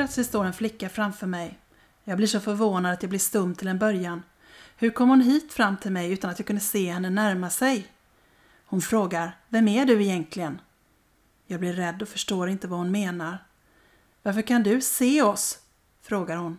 Plötsligt står en flicka framför mig. Jag blir så förvånad att jag blir stum till en början. Hur kom hon hit fram till mig utan att jag kunde se henne närma sig? Hon frågar, vem är du egentligen? Jag blir rädd och förstår inte vad hon menar. Varför kan du se oss? frågar hon.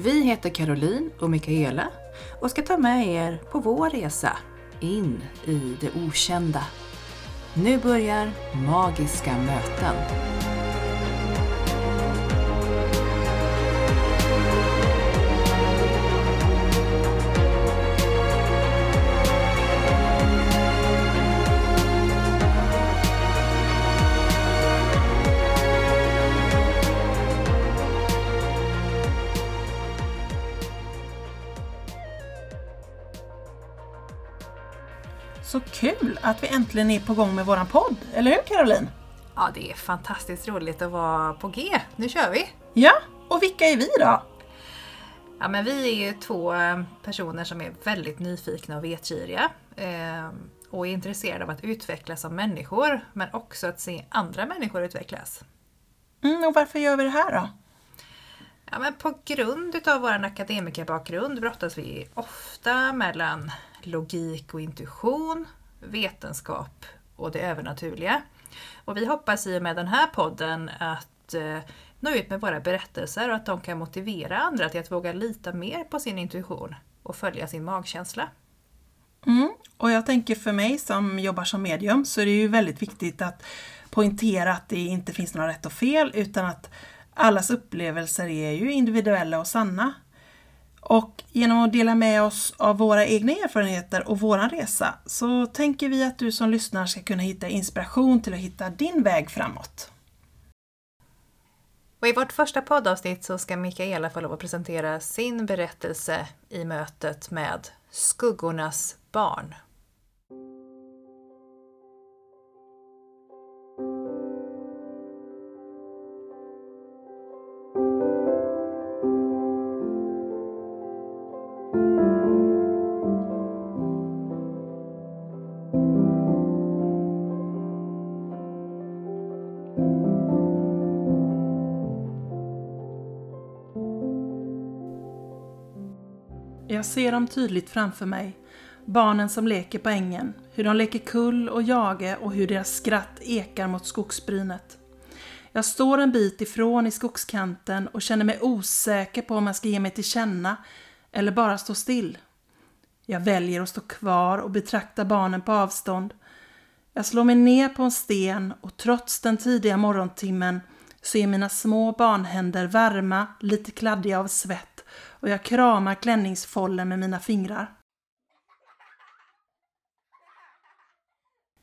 Vi heter Caroline och Mikaela och ska ta med er på vår resa in i det okända. Nu börjar Magiska möten. Kul att vi äntligen är på gång med våran podd, eller hur Caroline? Ja, det är fantastiskt roligt att vara på G. Nu kör vi! Ja, och vilka är vi då? Ja, men vi är ju två eh, personer som är väldigt nyfikna och vetgiriga. Eh, och är intresserade av att utvecklas som människor, men också att se andra människor utvecklas. Mm, och varför gör vi det här då? Ja, men på grund utav vår akademikerbakgrund brottas vi ofta mellan logik och intuition, vetenskap och det övernaturliga. Och vi hoppas i och med den här podden att eh, nå ut med våra berättelser och att de kan motivera andra till att våga lita mer på sin intuition och följa sin magkänsla. Mm, och jag tänker för mig som jobbar som medium så är det ju väldigt viktigt att poängtera att det inte finns några rätt och fel utan att allas upplevelser är ju individuella och sanna. Och genom att dela med oss av våra egna erfarenheter och våran resa så tänker vi att du som lyssnar ska kunna hitta inspiration till att hitta din väg framåt. Och I vårt första poddavsnitt så ska Mikaela få lov att presentera sin berättelse i mötet med Skuggornas barn. Jag ser dem tydligt framför mig. Barnen som leker på ängen, hur de leker kull och jage och hur deras skratt ekar mot skogsbrynet. Jag står en bit ifrån i skogskanten och känner mig osäker på om jag ska ge mig till känna eller bara stå still. Jag väljer att stå kvar och betrakta barnen på avstånd. Jag slår mig ner på en sten och trots den tidiga morgontimmen så är mina små barnhänder varma, lite kladdiga av svett och jag kramar klänningsfållen med mina fingrar.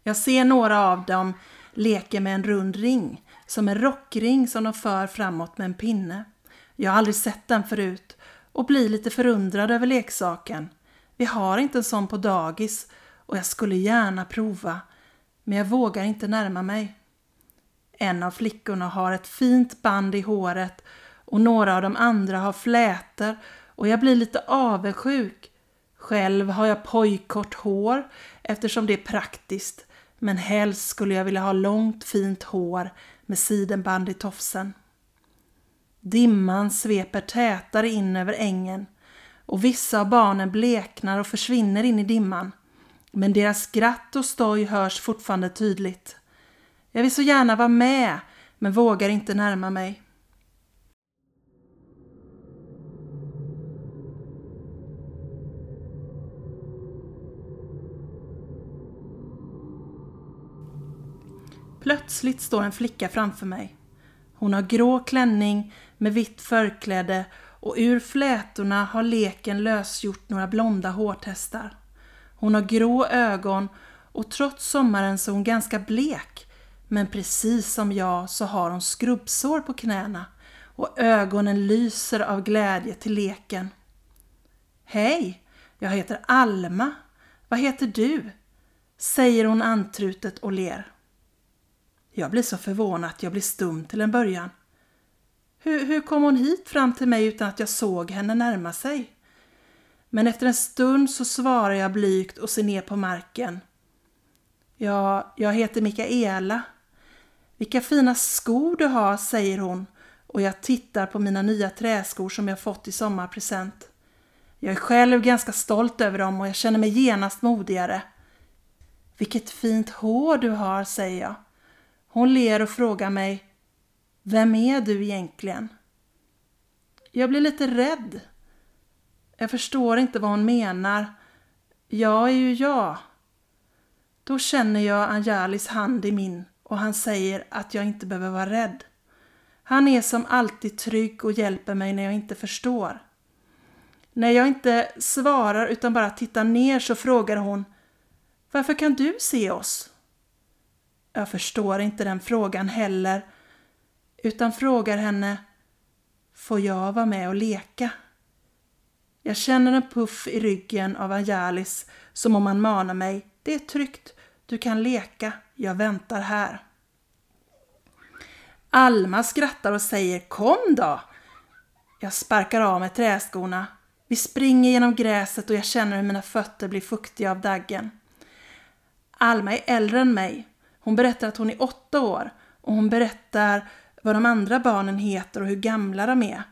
Jag ser några av dem leka med en rund ring, som en rockring som de för framåt med en pinne. Jag har aldrig sett den förut och blir lite förundrad över leksaken. Vi har inte en sån på dagis och jag skulle gärna prova, men jag vågar inte närma mig. En av flickorna har ett fint band i håret och några av de andra har flätor och jag blir lite avundsjuk. Själv har jag pojkkort hår eftersom det är praktiskt men helst skulle jag vilja ha långt fint hår med sidenband i tofsen. Dimman sveper tätare in över ängen och vissa av barnen bleknar och försvinner in i dimman. Men deras skratt och stoj hörs fortfarande tydligt. Jag vill så gärna vara med, men vågar inte närma mig. Plötsligt står en flicka framför mig. Hon har grå klänning med vitt förkläde och ur flätorna har leken lösgjort några blonda hårtestar. Hon har grå ögon och trots sommaren så är hon ganska blek. Men precis som jag så har hon skrubbsår på knäna och ögonen lyser av glädje till leken. Hej, jag heter Alma. Vad heter du? säger hon antrutet och ler. Jag blir så förvånad att jag blir stum till en början. Hur, hur kom hon hit fram till mig utan att jag såg henne närma sig? Men efter en stund så svarar jag blygt och ser ner på marken. Ja, jag heter Mikaela. Vilka fina skor du har, säger hon och jag tittar på mina nya träskor som jag fått i sommarpresent. Jag är själv ganska stolt över dem och jag känner mig genast modigare. Vilket fint hår du har, säger jag. Hon ler och frågar mig Vem är du egentligen? Jag blir lite rädd. Jag förstår inte vad hon menar. Jag är ju jag. Då känner jag Anjalis hand i min och han säger att jag inte behöver vara rädd. Han är som alltid trygg och hjälper mig när jag inte förstår. När jag inte svarar utan bara tittar ner så frågar hon Varför kan du se oss? Jag förstår inte den frågan heller utan frågar henne Får jag vara med och leka? Jag känner en puff i ryggen av Anjalis som om han manar mig. Det är tryggt. Du kan leka. Jag väntar här. Alma skrattar och säger Kom då! Jag sparkar av mig träskorna. Vi springer genom gräset och jag känner hur mina fötter blir fuktiga av daggen. Alma är äldre än mig. Hon berättar att hon är åtta år och hon berättar vad de andra barnen heter och hur gamla de är.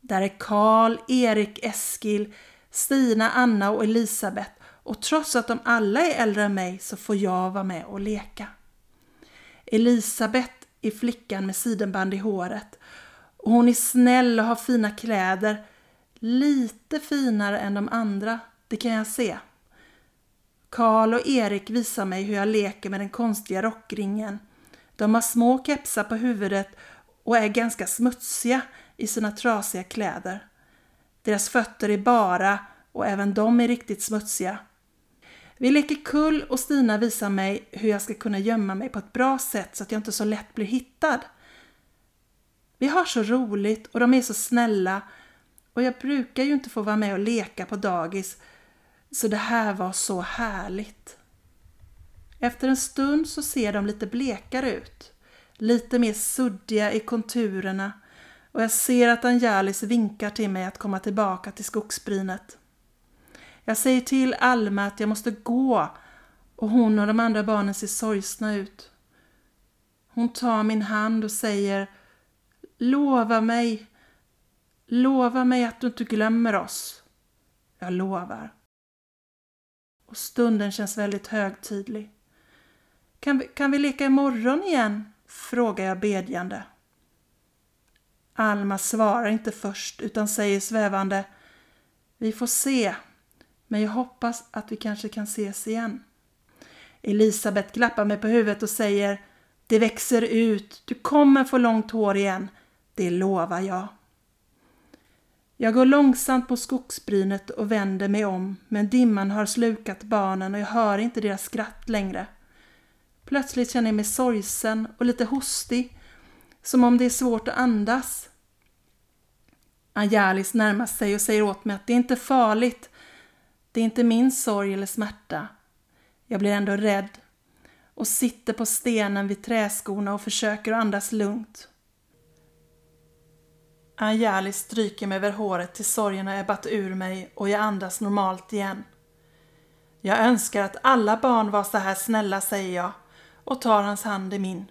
Där är Karl, Erik, Eskil, Stina, Anna och Elisabeth och trots att de alla är äldre än mig så får jag vara med och leka. Elisabeth är flickan med sidenband i håret och hon är snäll och har fina kläder. Lite finare än de andra, det kan jag se. Karl och Erik visar mig hur jag leker med den konstiga rockringen. De har små kepsar på huvudet och är ganska smutsiga i sina trasiga kläder. Deras fötter är bara och även de är riktigt smutsiga. Vi leker kull och Stina visar mig hur jag ska kunna gömma mig på ett bra sätt så att jag inte så lätt blir hittad. Vi har så roligt och de är så snälla och jag brukar ju inte få vara med och leka på dagis så det här var så härligt. Efter en stund så ser de lite blekare ut. Lite mer suddiga i konturerna och jag ser att Angelis vinkar till mig att komma tillbaka till skogsbrynet. Jag säger till Alma att jag måste gå och hon och de andra barnen ser sorgsna ut. Hon tar min hand och säger Lova mig, lova mig att du inte glömmer oss. Jag lovar. Och stunden känns väldigt högtidlig. Kan vi, kan vi leka imorgon igen? frågar jag bedjande. Alma svarar inte först utan säger svävande Vi får se, men jag hoppas att vi kanske kan ses igen. Elisabet klappar mig på huvudet och säger Det växer ut, du kommer få långt hår igen, det lovar jag. Jag går långsamt på skogsbrynet och vänder mig om men dimman har slukat barnen och jag hör inte deras skratt längre. Plötsligt känner jag mig sorgsen och lite hostig, som om det är svårt att andas. Angelis närmar sig och säger åt mig att det är inte farligt. Det är inte min sorg eller smärta. Jag blir ändå rädd och sitter på stenen vid träskorna och försöker att andas lugnt. Anjali stryker mig över håret tills sorgen har ebbat ur mig och jag andas normalt igen. Jag önskar att alla barn var så här snälla, säger jag och tar hans hand i min.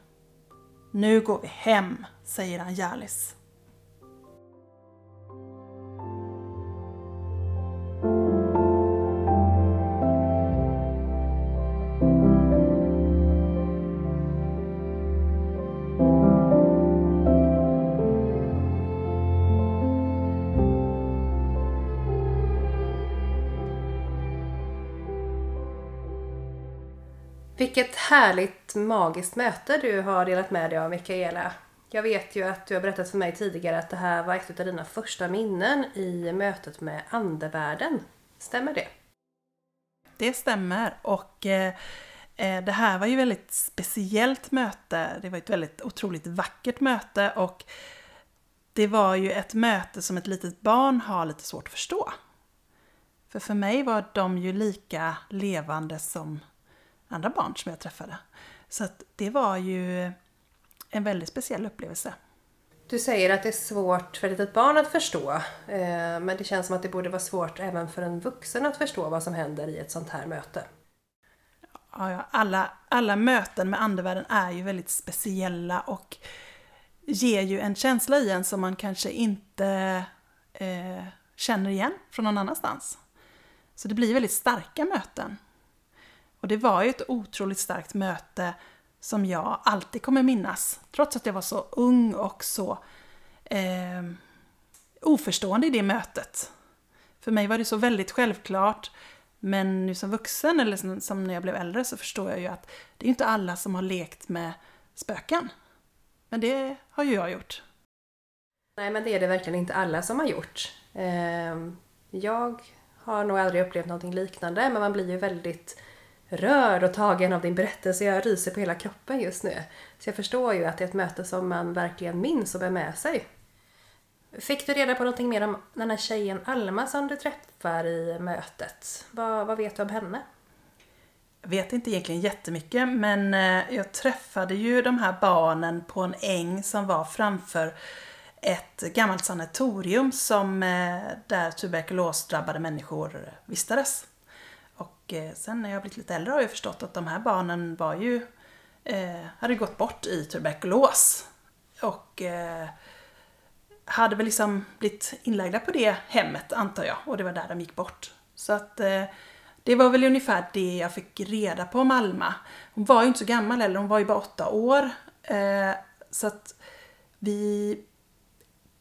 Nu går vi hem, säger Anjalis. Vilket härligt magiskt möte du har delat med dig av Mikaela. Jag vet ju att du har berättat för mig tidigare att det här var ett av dina första minnen i mötet med andevärlden. Stämmer det? Det stämmer och eh, eh det här var ju ett väldigt speciellt möte. Det var ett väldigt otroligt vackert möte och det var ju ett möte som ett litet barn har lite svårt att förstå. För för mig var de ju lika levande som andra barn som jag träffade. Så det var ju en väldigt speciell upplevelse. Du säger att det är svårt för ett litet barn att förstå. Eh, men det känns som att det borde vara svårt även för en vuxen att förstå vad som händer i ett sånt här möte. Ja, alla, alla möten med andevärlden är ju väldigt speciella och ger ju en känsla i en som man kanske inte eh, känner igen från någon annanstans. Så det blir väldigt starka möten. Och det var ju ett otroligt starkt möte som jag alltid kommer minnas. Trots att jag var så ung och så eh, oförstående i det mötet. För mig var det så väldigt självklart. Men nu som vuxen, eller som, som när jag blev äldre, så förstår jag ju att det är inte alla som har lekt med spöken. Men det har ju jag gjort. Nej, men det är det verkligen inte alla som har gjort. Eh, jag har nog aldrig upplevt någonting liknande, men man blir ju väldigt rörd och tagen av din berättelse. Jag ryser på hela kroppen just nu. Så jag förstår ju att det är ett möte som man verkligen minns och bär med sig. Fick du reda på någonting mer om den här tjejen Alma som du träffar i mötet? Vad, vad vet du om henne? Jag vet inte egentligen jättemycket men eh, jag träffade ju de här barnen på en äng som var framför ett gammalt sanatorium som, eh, där tuberkulosdrabbade människor vistades. Och eh, sen när jag blivit lite äldre har jag förstått att de här barnen var ju, eh, hade gått bort i tuberkulos. Och eh, hade väl liksom blivit inlagda på det hemmet antar jag. Och det var där de gick bort. Så att eh, det var väl ungefär det jag fick reda på om Alma. Hon var ju inte så gammal heller, hon var ju bara åtta år. Eh, så att vi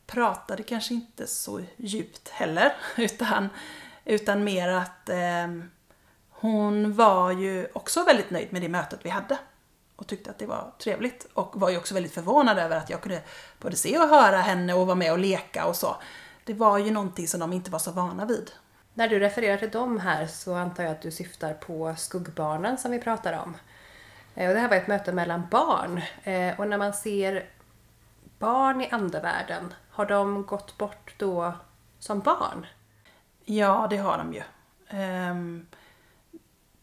pratade kanske inte så djupt heller. Utan, utan mer att eh, hon var ju också väldigt nöjd med det mötet vi hade och tyckte att det var trevligt och var ju också väldigt förvånad över att jag kunde både se och höra henne och vara med och leka och så. Det var ju någonting som de inte var så vana vid. När du refererar till dem här så antar jag att du syftar på skuggbarnen som vi pratar om. Eh, och det här var ett möte mellan barn eh, och när man ser barn i andevärlden, har de gått bort då som barn? Ja, det har de ju. Um,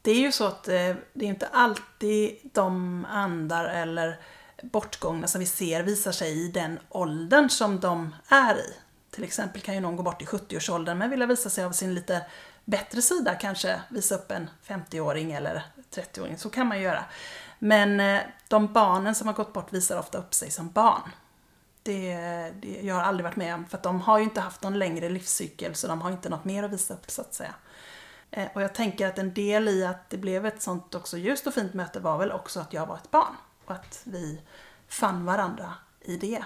det är ju så att eh, det är inte alltid de andar eller bortgångna som vi ser visar sig i den åldern som de är i. Till exempel kan ju någon gå bort i 70-årsåldern men vilja visa sig av sin lite bättre sida, kanske visa upp en 50-åring eller 30-åring, så kan man göra. Men eh, de barnen som har gått bort visar ofta upp sig som barn. Det, det, jag har aldrig varit med om, för att de har ju inte haft någon längre livscykel så de har inte något mer att visa upp så att säga. Eh, och jag tänker att en del i att det blev ett sånt också ljust och fint möte var väl också att jag var ett barn. Och att vi fann varandra i det.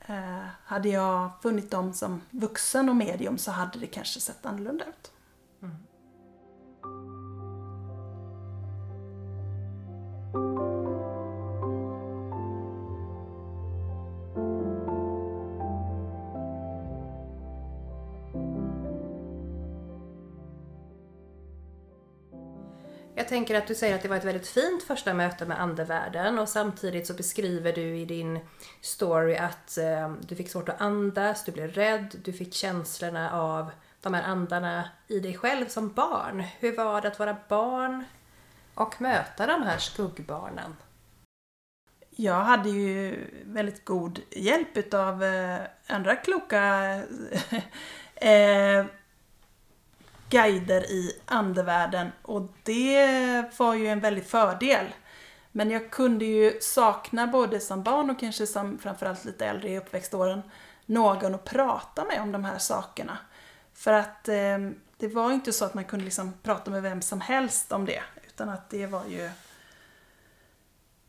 Eh, hade jag funnit dem som vuxen och medium så hade det kanske sett annorlunda ut. Tänker att du säger att det var ett väldigt fint första möte med andevärlden och samtidigt så beskriver du i din story att eh, du fick svårt att andas, du blev rädd, du fick känslorna av de här andarna i dig själv som barn. Hur var det att vara barn och möta de här skuggbarnen? Jag hade ju väldigt god hjälp utav eh, andra kloka eh, guider i andevärlden och det var ju en väldig fördel. Men jag kunde ju sakna både som barn och kanske som framförallt lite äldre i uppväxtåren någon att prata med om de här sakerna. För att eh, det var inte så att man kunde liksom prata med vem som helst om det utan att det var ju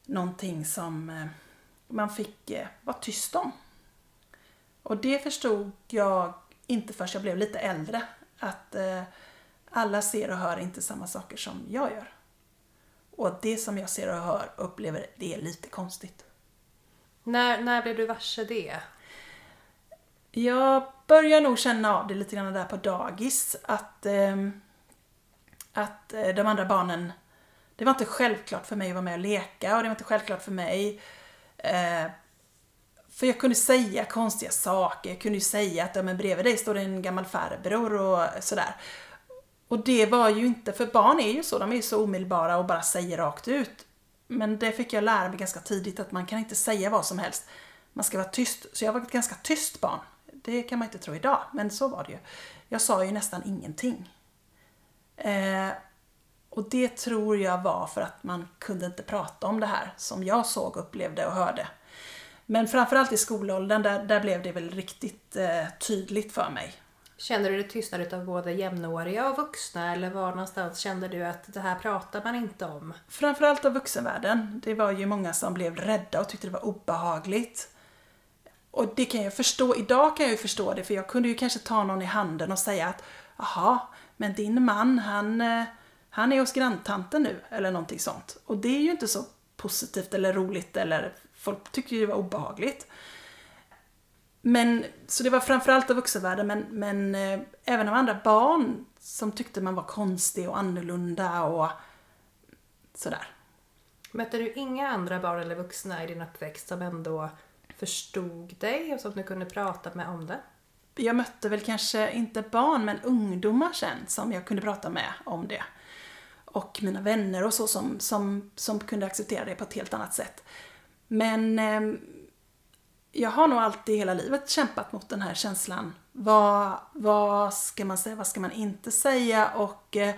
någonting som eh, man fick eh, vara tyst om. Och det förstod jag inte förrän jag blev lite äldre att eh, alla ser och hör inte samma saker som jag gör. Och det som jag ser och hör upplever, det är lite konstigt. När, när blev du varse det? Jag börjar nog känna av det lite grann där på dagis, att, eh, att eh, de andra barnen, det var inte självklart för mig att vara med och leka och det var inte självklart för mig eh, för jag kunde säga konstiga saker, jag kunde ju säga att ja, men bredvid dig står det en gammal farbror och sådär. Och det var ju inte, för barn är ju så, de är ju så omedelbara och bara säger rakt ut. Men det fick jag lära mig ganska tidigt att man kan inte säga vad som helst. Man ska vara tyst. Så jag var ett ganska tyst barn. Det kan man inte tro idag, men så var det ju. Jag sa ju nästan ingenting. Eh, och det tror jag var för att man kunde inte prata om det här som jag såg, upplevde och hörde. Men framförallt i skolåldern, där, där blev det väl riktigt eh, tydligt för mig. Kände du dig tystnad av både jämnåriga och vuxna eller var någonstans kände du att det här pratar man inte om? Framförallt av vuxenvärlden. Det var ju många som blev rädda och tyckte det var obehagligt. Och det kan jag förstå, idag kan jag ju förstå det för jag kunde ju kanske ta någon i handen och säga att jaha, men din man han, eh, han är hos granntanten nu eller någonting sånt. Och det är ju inte så positivt eller roligt eller folk tyckte ju det var obehagligt. Men, så det var framförallt av vuxenvärlden men, men eh, även av andra barn som tyckte man var konstig och annorlunda och sådär. Mötte du inga andra barn eller vuxna i din uppväxt som ändå förstod dig och som du kunde prata med om det? Jag mötte väl kanske inte barn men ungdomar sen som jag kunde prata med om det. Och mina vänner och så som, som, som kunde acceptera det på ett helt annat sätt. Men eh, jag har nog alltid hela livet kämpat mot den här känslan. Vad, vad ska man säga, vad ska man inte säga? Och eh,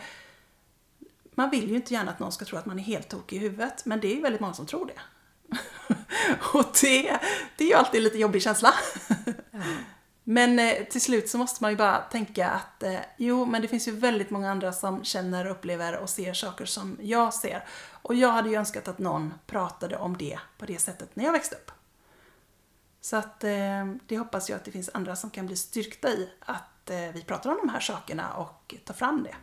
man vill ju inte gärna att någon ska tro att man är helt tokig i huvudet, men det är ju väldigt många som tror det. och det, det är ju alltid en lite jobbig känsla. Men eh, till slut så måste man ju bara tänka att eh, jo, men det finns ju väldigt många andra som känner, upplever och ser saker som jag ser. Och jag hade ju önskat att någon pratade om det på det sättet när jag växte upp. Så att eh, det hoppas jag att det finns andra som kan bli styrkta i att eh, vi pratar om de här sakerna och tar fram det.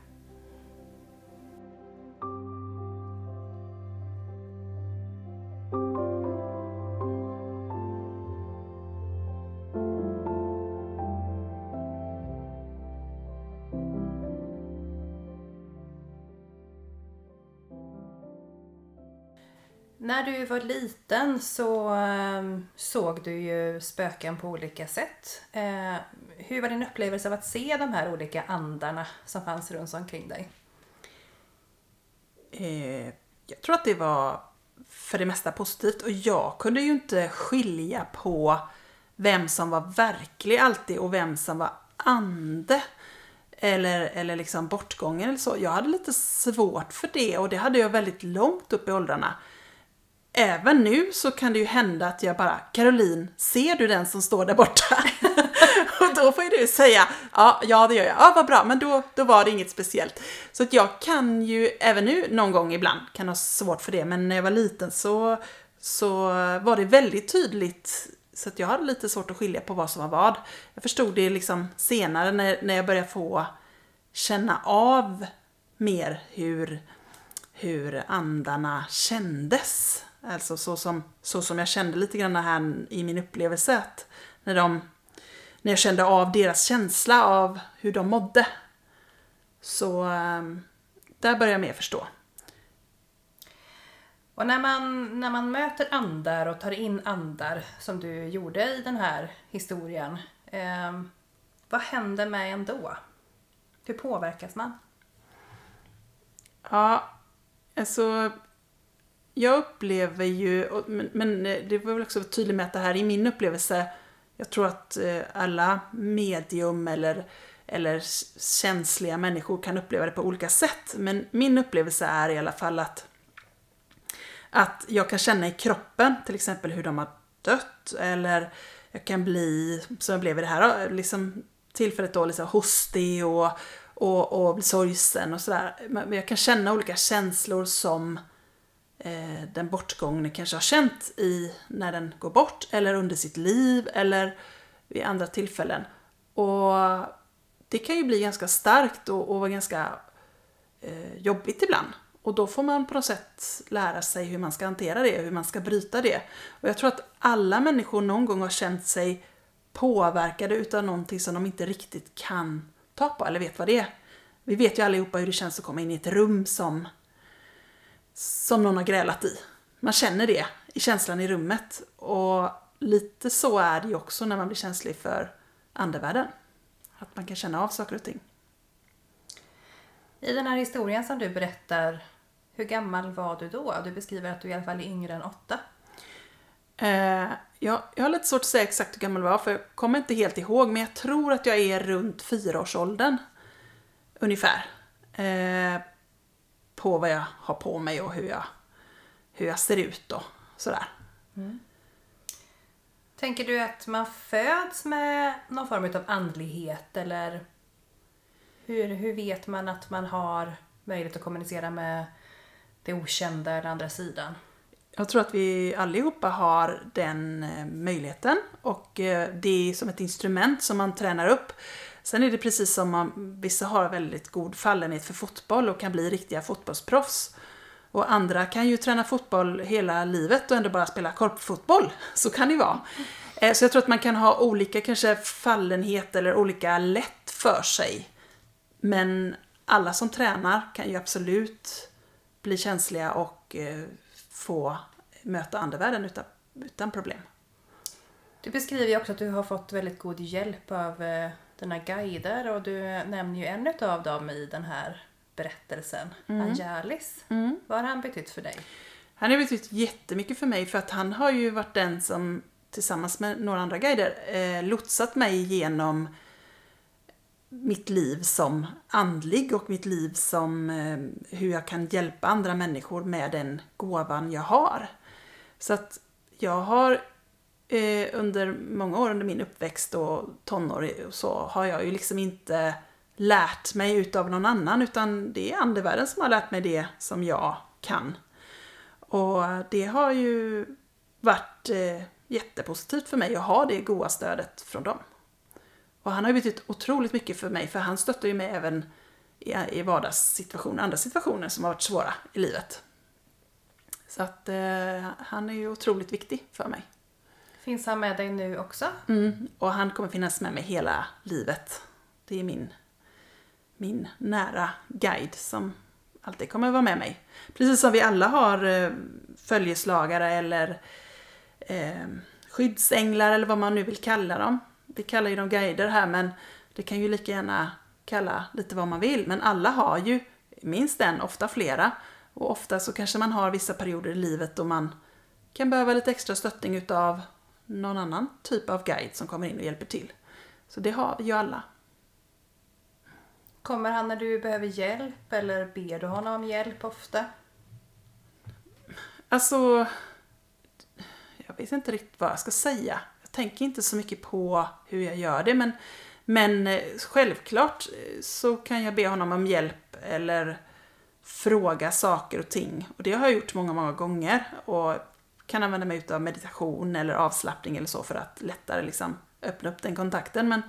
När du var liten så ehm, såg du ju spöken på olika sätt. Eh, hur var din upplevelse av att se de här olika andarna som fanns runt omkring dig? Eh, jag tror att det var för det mesta positivt och jag kunde ju inte skilja på vem som var verklig alltid och vem som var ande. Eller, eller liksom bortgången eller så. Jag hade lite svårt för det och det hade jag väldigt långt upp i åldrarna även nu så kan det ju hända att jag bara, Caroline, ser du den som står där borta? och då får ju du säga, ja, ja det gör jag, ja vad bra, men då, då var det inget speciellt. Så att jag kan ju, även nu någon gång ibland, kan ha svårt för det, men när jag var liten så, så var det väldigt tydligt så att jag hade lite svårt att skilja på vad som var vad. Jag förstod det liksom senare när, när jag började få känna av mer hur, hur andarna kändes. Alltså så som, så som jag kände lite grann här i min upplevelse. Att när, de, när jag kände av deras känsla av hur de mådde. Så ehm, där började jag mer förstå. Och när man, när man möter andar och tar in andar som du gjorde i den här historien. Eh, vad händer med en då? Hur påverkas man? Ja, alltså jag upplever ju, men eh, det var väl också tydligt med att det här i min upplevelse, jag tror att eh, alla medium eller, eller känsliga människor kan uppleva det på olika sätt. Men min upplevelse är i alla fall att, att jag kan känna i kroppen till exempel hur de har dött eller jag kan bli, som jag blev i det här liksom, tillfället då, liksom hostig och, och, och bli sorgsen och sådär. Men jag kan känna olika känslor som eh, den bortgångne kanske har känt i när den går bort eller under sitt liv eller vid andra tillfällen. Och det kan ju bli ganska starkt och, och vara ganska eh, jobbigt ibland. Och då får man på något sätt lära sig hur man ska hantera det, hur man ska bryta det. Och jag tror att alla människor någon gång har känt sig påverkade utav någonting som de inte riktigt kan ta på eller vet vad det är. Vi vet ju allihopa hur det känns att komma in i ett rum som, som någon har grälat i. Man känner det i känslan i rummet. Och lite så är det ju också när man blir känslig för andevärlden. Att man kan känna av saker och ting. I den här historien som du berättar, hur gammal var du då? Du beskriver att du i alla fall är yngre än åtta. Eh, jag, jag har lite svårt att säga exakt hur gammal jag var för jag kommer inte helt ihåg men jag tror att jag är runt fyraårsåldern. Ungefär. Eh, på vad jag har på mig och hur jag, hur jag ser ut och sådär. Tänker du att man föds med någon form av andlighet eller hur, hur vet man att man har möjlighet att kommunicera med det okända eller andra sidan? Jag tror att vi allihopa har den eh, möjligheten och eh, det är som ett instrument som man tränar upp. Sen är det precis som om vissa har väldigt god fallenhet för fotboll och kan bli riktiga fotbollsproffs. Och andra kan ju träna fotboll hela livet och ändå bara spela korpfotboll. Så kan det ju vara. Eh, så jag tror att man kan ha olika kanske fallenhet eller olika lätt för sig. Men alla som tränar kan ju absolut bli känsliga och eh, få möta andevärlden utan, utan problem. Du beskriver ju också att du har fått väldigt god hjälp av eh, dina guider och du nämner ju en av dem i den här berättelsen, Angelis. Vad har han betytt för dig? Han har betytt jättemycket för mig för att han har ju varit den som tillsammans med några andra guider eh, lotsat mig genom mitt liv som andlig och mitt liv som eh, hur jag kan hjälpa andra människor med den gåvan jag har. Så att jag har eh, under många år under min uppväxt och tonår och så har jag ju liksom inte lärt mig utav någon annan utan det är andevärlden som har lärt mig det som jag kan. Och det har ju varit eh, jättepositivt för mig att ha det goda stödet från dem. Och han har ju betytt otroligt mycket för mig för han stöttar ju mig även i, i vardagssituationer, andra situationer som har varit svåra i livet. Så att eh, han är ju otroligt viktig för mig. Finns han med dig nu också? Mm, och han kommer finnas med mig hela livet. Det är min, min nära guide som alltid kommer vara med mig. Precis som vi alla har eh, följeslagare eller eh, skyddsänglar eller vad man nu vill kalla dem. Vi kallar ju dem guider här men det kan ju lika gärna kalla lite vad man vill. Men alla har ju minst en, ofta flera. Och ofta så kanske man har vissa perioder i livet då man kan behöva lite extra stöttning utav någon annan typ av guide som kommer in och hjälper till. Så det har vi ju alla. Kommer han när du behöver hjälp eller ber du honom om hjälp ofta? Alltså, jag vet inte riktigt vad jag ska säga. Jag tänker inte så mycket på hur jag gör det men, men eh, självklart eh, så kan jag be honom om hjälp eller fråga saker och ting. Och det har jag gjort många, många gånger. Och kan använda mig av meditation eller avslappning eller så för att lättare liksom öppna upp den kontakten. Men,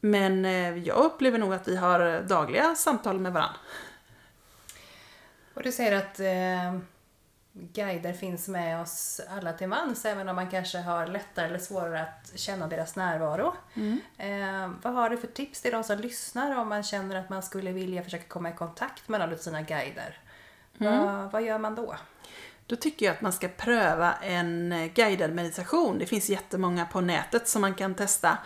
men eh, jag upplever nog att vi har dagliga samtal med varandra. Och du säger att eh, guider finns med oss alla till mans även om man kanske har lättare eller svårare att känna deras närvaro. Eh, vad har du för tips till de som lyssnar om man känner att man skulle vilja försöka komma i kontakt med någon av sina guider? Vad, vad gör man då? Då tycker jag att man ska pröva en eh, guidad meditation. Det finns jättemånga på nätet som man kan testa.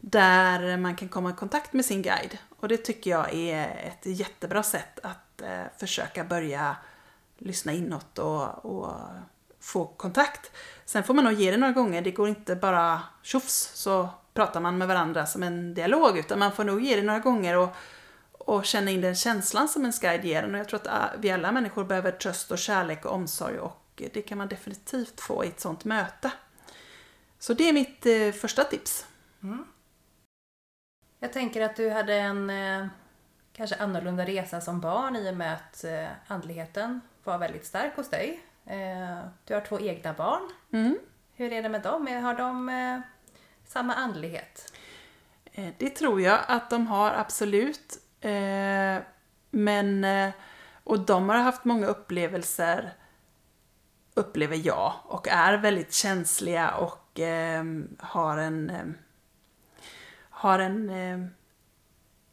Där man kan komma i kontakt med sin guide. Och det tycker jag är ett jättebra sätt att eh, försöka börja lyssna inåt och, och få kontakt. Sen får man nog ge det några gånger. Det går inte bara tjofs så pratar man med varandra som en dialog. Utan man får nog ge det några gånger och, och känna in den känslan som en guide ger en. Och jag tror att ah, vi alla människor behöver tröst och kärlek och omsorg och det kan man definitivt få i ett sånt möte. Så det är mitt eh, första tips. Jag tänker att du hade en eh, kanske annorlunda resa som barn i och med att eh, andligheten var väldigt stark hos dig. Eh, du har två egna barn. Mm. Hur är det med dem? Har de eh, samma andlighet? Eh, Det tror jag att de har absolut. Eh, Men eh, Och de har haft många upplevelser, upplever jag, och är väldigt känsliga och eh, har en eh, har en eh,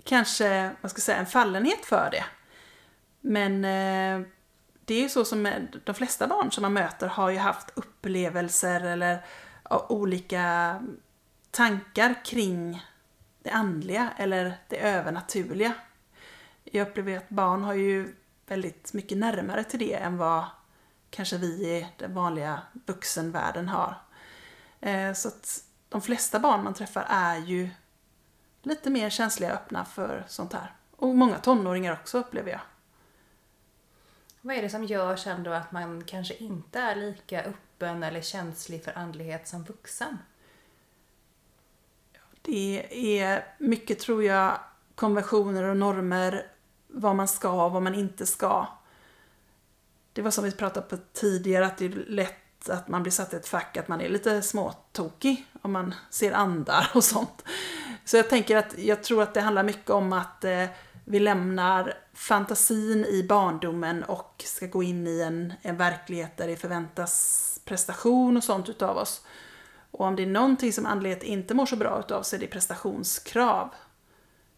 kanske, vad ska jag säga, en fallenhet för det. Men eh, det är ju så som eh, de flesta barn som man möter har ju haft upplevelser eller olika tankar kring det andliga eller det övernaturliga. Jag upplever att barn har ju väldigt mycket närmare till det än vad kanske vi i den vanliga vuxenvärlden har. Eh, så att de flesta barn man träffar är ju lite mer känsliga och öppna för sånt här. Och många tonåringar också upplever jag. Vad är det som gör sen då att man kanske inte är lika öppen eller känslig för andlighet som vuxen? Det är mycket, tror jag, konventioner och normer, vad man ska och vad man inte ska. Det var som vi pratade på tidigare, att det är lätt att man blir satt i ett fack, att man är lite småtokig om man ser andar och sånt. Så jag tänker att jag tror att det handlar mycket om att eh, vi lämnar fantasin i barndomen och ska gå in i en, en verklighet där det förväntas prestation och sånt utav oss. Och om det är någonting som andlighet inte mår så bra utav så är det prestationskrav.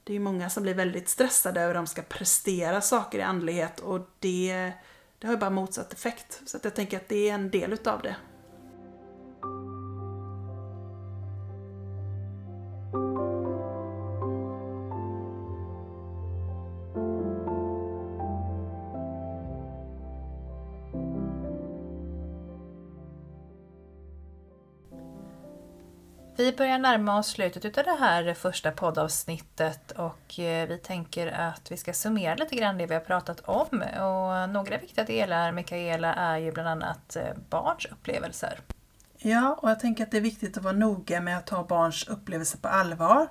Det är ju många som blir väldigt stressade över att de ska prestera saker i andlighet och det, det har ju bara motsatt effekt. Så att jag tänker att det är en del utav det. Börjar närma oss slutet av det här första poddavsnittet och eh, vi tänker att vi ska summera lite grann det vi har pratat om. Och några viktiga delar, Mikaela, är ju bland annat eh, barns upplevelser. Ja, och jag tänker att det är viktigt att vara noga med att ta barns upplevelser på allvar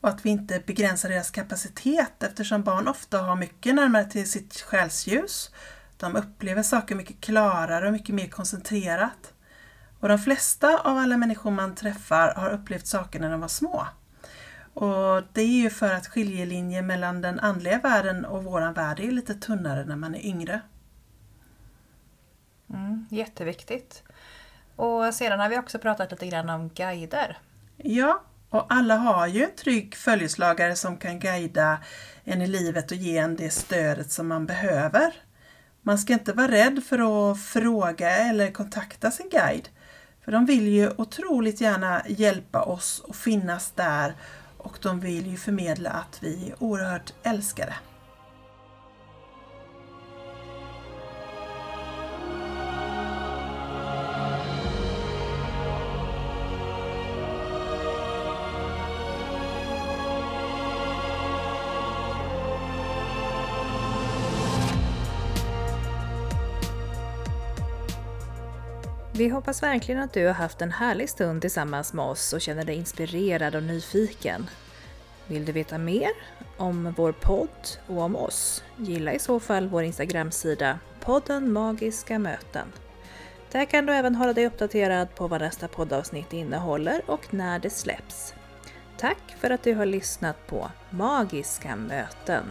och att vi inte begränsar deras kapacitet eftersom barn ofta har mycket närmare till sitt själsljus. De upplever saker mycket klarare och mycket mer koncentrerat. Och de flesta av alla människor man träffar har upplevt saker när de var små. Och det är ju för att skiljelinjen mellan den andliga världen och våran värld är lite tunnare när man är yngre. Mm, jätteviktigt. Och sedan har vi också pratat lite grann om guider. Ja, och alla har ju en trygg följeslagare som kan guida en i livet och ge en det stödet som man behöver. Man ska inte vara rädd för att fråga eller kontakta sin guide. För de vill ju otroligt gärna hjälpa oss och finnas där och de vill ju förmedla att vi är oerhört älskade. Vi hoppas verkligen att du har haft en härlig stund tillsammans med oss och känner dig inspirerad och nyfiken. Vill du veta mer om vår podd och om oss? Gilla i så fall vår Instagramsida podden Magiska möten. Där kan du även hålla dig uppdaterad på vad nästa poddavsnitt innehåller och när det släpps. Tack för att du har lyssnat på Magiska möten.